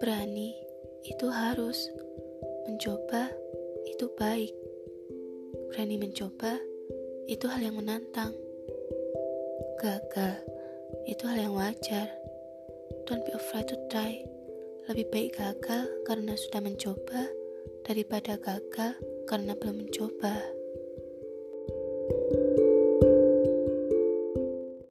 Berani itu harus, mencoba itu baik. Berani mencoba itu hal yang menantang. Gagal itu hal yang wajar. Don't be afraid to try. Lebih baik gagal karena sudah mencoba daripada gagal karena belum mencoba. thank you